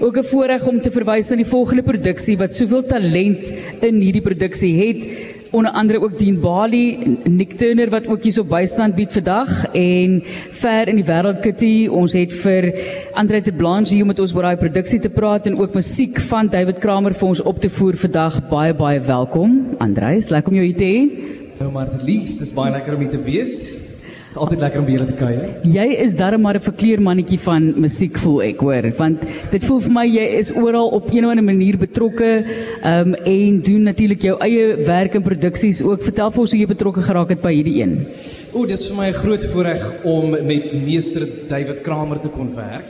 Ook 'n voorreg om te verwys na die volgende produksie wat soveel talent in hierdie produksie het. Onder andere ook Dean Bali, Nick Turner wat ook hier so bystand bied vandag en ver in die wêreld Kitty. Ons het vir Andre de Blanche hier om met ons oor daai produksie te praat en ook musiek van David Kramer vir ons op te voer vandag. Baie baie welkom. Andre, lekker om jou hier te hê. Nou maar te lees, dis baie lekker om hier te wees. Dis altyd lekker om by julle te kuier. Jy is darem maar 'n verkleermannetjie van musiek voel ek hoor, want dit voel vir my jy is oral op een of ander manier betrokke um, en doen natuurlik jou eie werk en produksies ook. Vertel vir ons hoe jy betrokke geraak het by hierdie een. O, dis vir my 'n groot voorreg om met meester David Kramer te kon werk.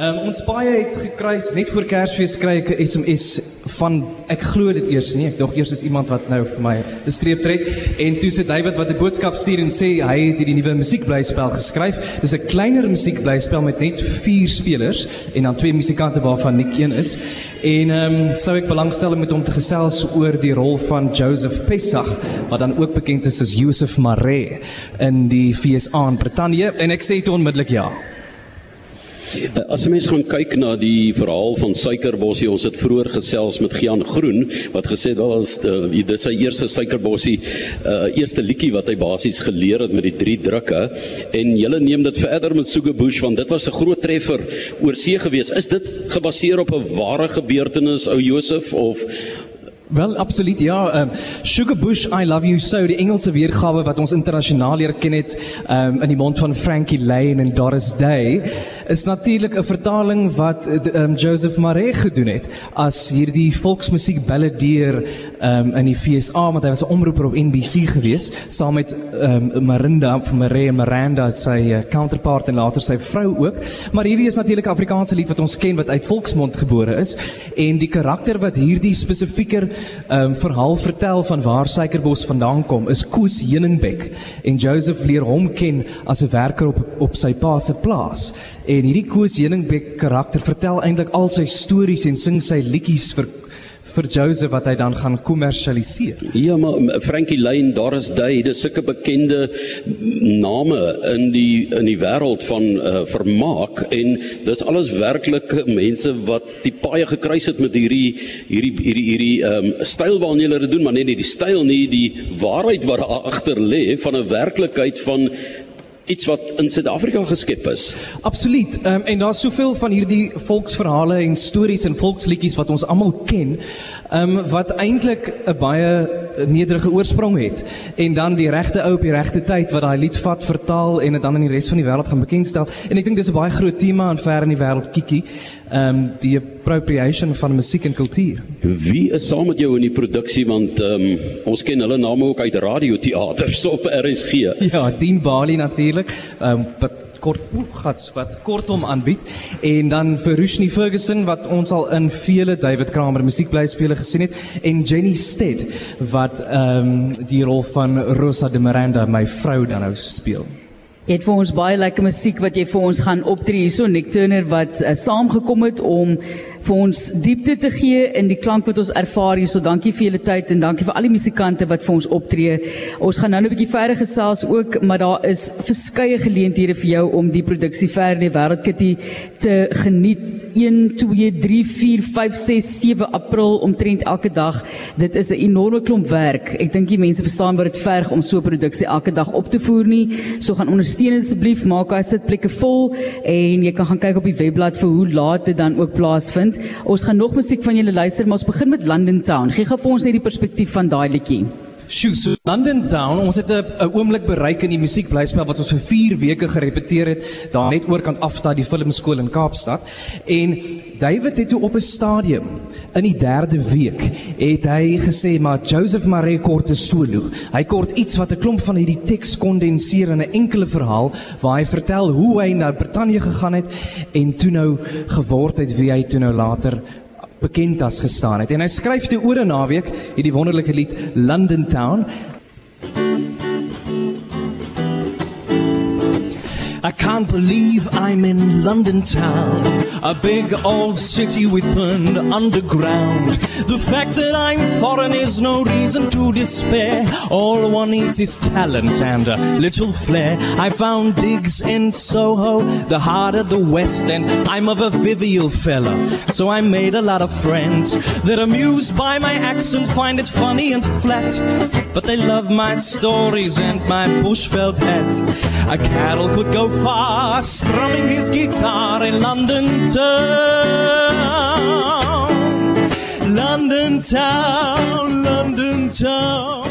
Um, ons paai het gekruis net voor Kersfees kry ek 'n SMS van ek glo dit eers nie. Ek dink eers is iemand wat nou vir my 'n streep trek en toe sê David wat 'n boodskap stuur en sê hy het hierdie nuwe musiekblyspel geskryf. Dis 'n kleiner musiekblyspel met net 4 spelers en dan twee musikante waarvan Nick een is. En ehm um, sou ek belangstel met hom te gesels oor die rol van Joseph Pessach wat dan ook bekend is as Joseph Maree in die FSA in Brittanje en ek sê dit onmiddellik ja. As 'n mens gaan kyk na die verhaal van Suikerbossie, ons het vroeër gesels met Gian Groen wat gesê het wel as dit is sy eerste Suikerbossie uh eerste liedjie wat hy basies geleer het met die drie drukke en julle neem dit verder met Sugar Bush want dit was 'n groot treffer oor see gewees. Is dit gebaseer op 'n ware gebeurtenis ou Josef of Wel absoluut ja. Um, Sugar Bush I Love You So die Engelse weergawe wat ons internasionaal leer ken het um, in die mond van Frankie Lane en Doris Day is natuurlik 'n vertaling wat um, Joseph Maree gedoen het as hierdie volksmusiek balladeer um, in die FSA want hy was 'n omroeper op NBC gewees saam met um, Marinda van Maree en Miranda sy uh, counterpart en later sy vrou ook. Maar hierdie is natuurlik 'n Afrikaanse lied wat ons ken wat uit volksmond gebore is en die karakter wat hierdie spesifieker um, verhaal vertel van waar Suikerbos vandaan kom is Koos Heuningbek en Joseph leer hom ken as 'n werker op op sy pa se plaas. En hierdie Koos Heuningbek karakter vertel eintlik al sy stories en sing sy liedjies vir vir Joseph wat hy dan gaan kommersialiseer. Ja, maar Frankie Lane, Doris Day, dis sulke bekende name in die in die wêreld van uh, vermaak en dis alles werklike mense wat die paai gekruis het met hierdie hierdie hierdie hierdie um, styl waarna hulle dit doen, maar net nie die styl nie, die waarheid wat daar agter lê van 'n werklikheid van iets wat in Suid-Afrika geskep is. Absoluut. Um, en daar's soveel van hierdie volksverhale en stories en volksliedjies wat ons almal ken, um, wat eintlik 'n baie nederige oorsprong het en dan die regte ou op die regte tyd wat daai lied vat, vertaal en dit dan in die res van die wêreld gaan bekendstel. En ek dink dis 'n baie groot tema in ver in die wêreld Kiki, ehm um, die appropriation van musiek en kultuur. Wie is saam met jou in die produksie want ehm um, ons ken hulle name ook uit radioteaters op RSG. Ja, Dean Bali natuurlik. Ehm um, kort gats wat kortom aanbied. En dan vir Rushni Ferguson wat ons al in vele David Kramer musiekblyspele gesien het. En Jenny Stead wat ehm um, die rol van Rosa de Miranda my vrou dan nou speel. Jy het vir ons baie lekker musiek wat jy vir ons gaan optree. Hierso Nick Turner wat uh, saamgekom het om vir ons diepte te gee in die klank wat ons ervaar hierso. Dankie vir julle tyd en dankie vir al die musikante wat vir ons optree. Ons gaan nou 'n bietjie verder gesels ook, maar daar is verskeie geleenthede vir jou om die produksie ver in die wêreld kitty te geniet. 1 2 3 4 5 6 7 April omtrent elke dag. Dit is 'n enorme klomp werk. Ek dink die mense verstaan wat dit verg om so 'n produksie elke dag op te voer nie. So gaan ondersteun asseblief, maak daai sitplekke vol en jy kan gaan kyk op die webblad vir hoe laat dit dan ook plaasvind vind. Ons gaan nog musiek van julle luister, maar ons begin met London Town. Gee gou vir ons net die perspektief van daai liedjie. Sjoe, so London Town, ons het 'n oomblik bereik in die musiekblyspel wat ons vir 4 weke gerepeteer het daar net oorkant afstad die filmskool in Kaapstad. En David het toe op 'n stadium in die 3de week het hy gesê maar Joseph Maree kort 'n solo. Hy kort iets wat 'n klomp van hierdie teks kondenseer in 'n enkele verhaal waar hy vertel hoe hy na Brittanje gegaan het en toe nou geword het wie hy toe nou later bekend as gestaan het. En hy skryf toe oor 'n naweek hierdie wonderlike lied London Town. I can't believe I'm in London town, a big old city with an underground. The fact that I'm foreign is no reason to despair. All one needs is talent and a little flair. I found digs in Soho, the heart of the West End. I'm of a vivial fella, so I made a lot of friends that amused by my accent, find it funny and flat. But they love my stories and my bushveld hat. A carol could go far, strumming his guitar in London town. London town, London town.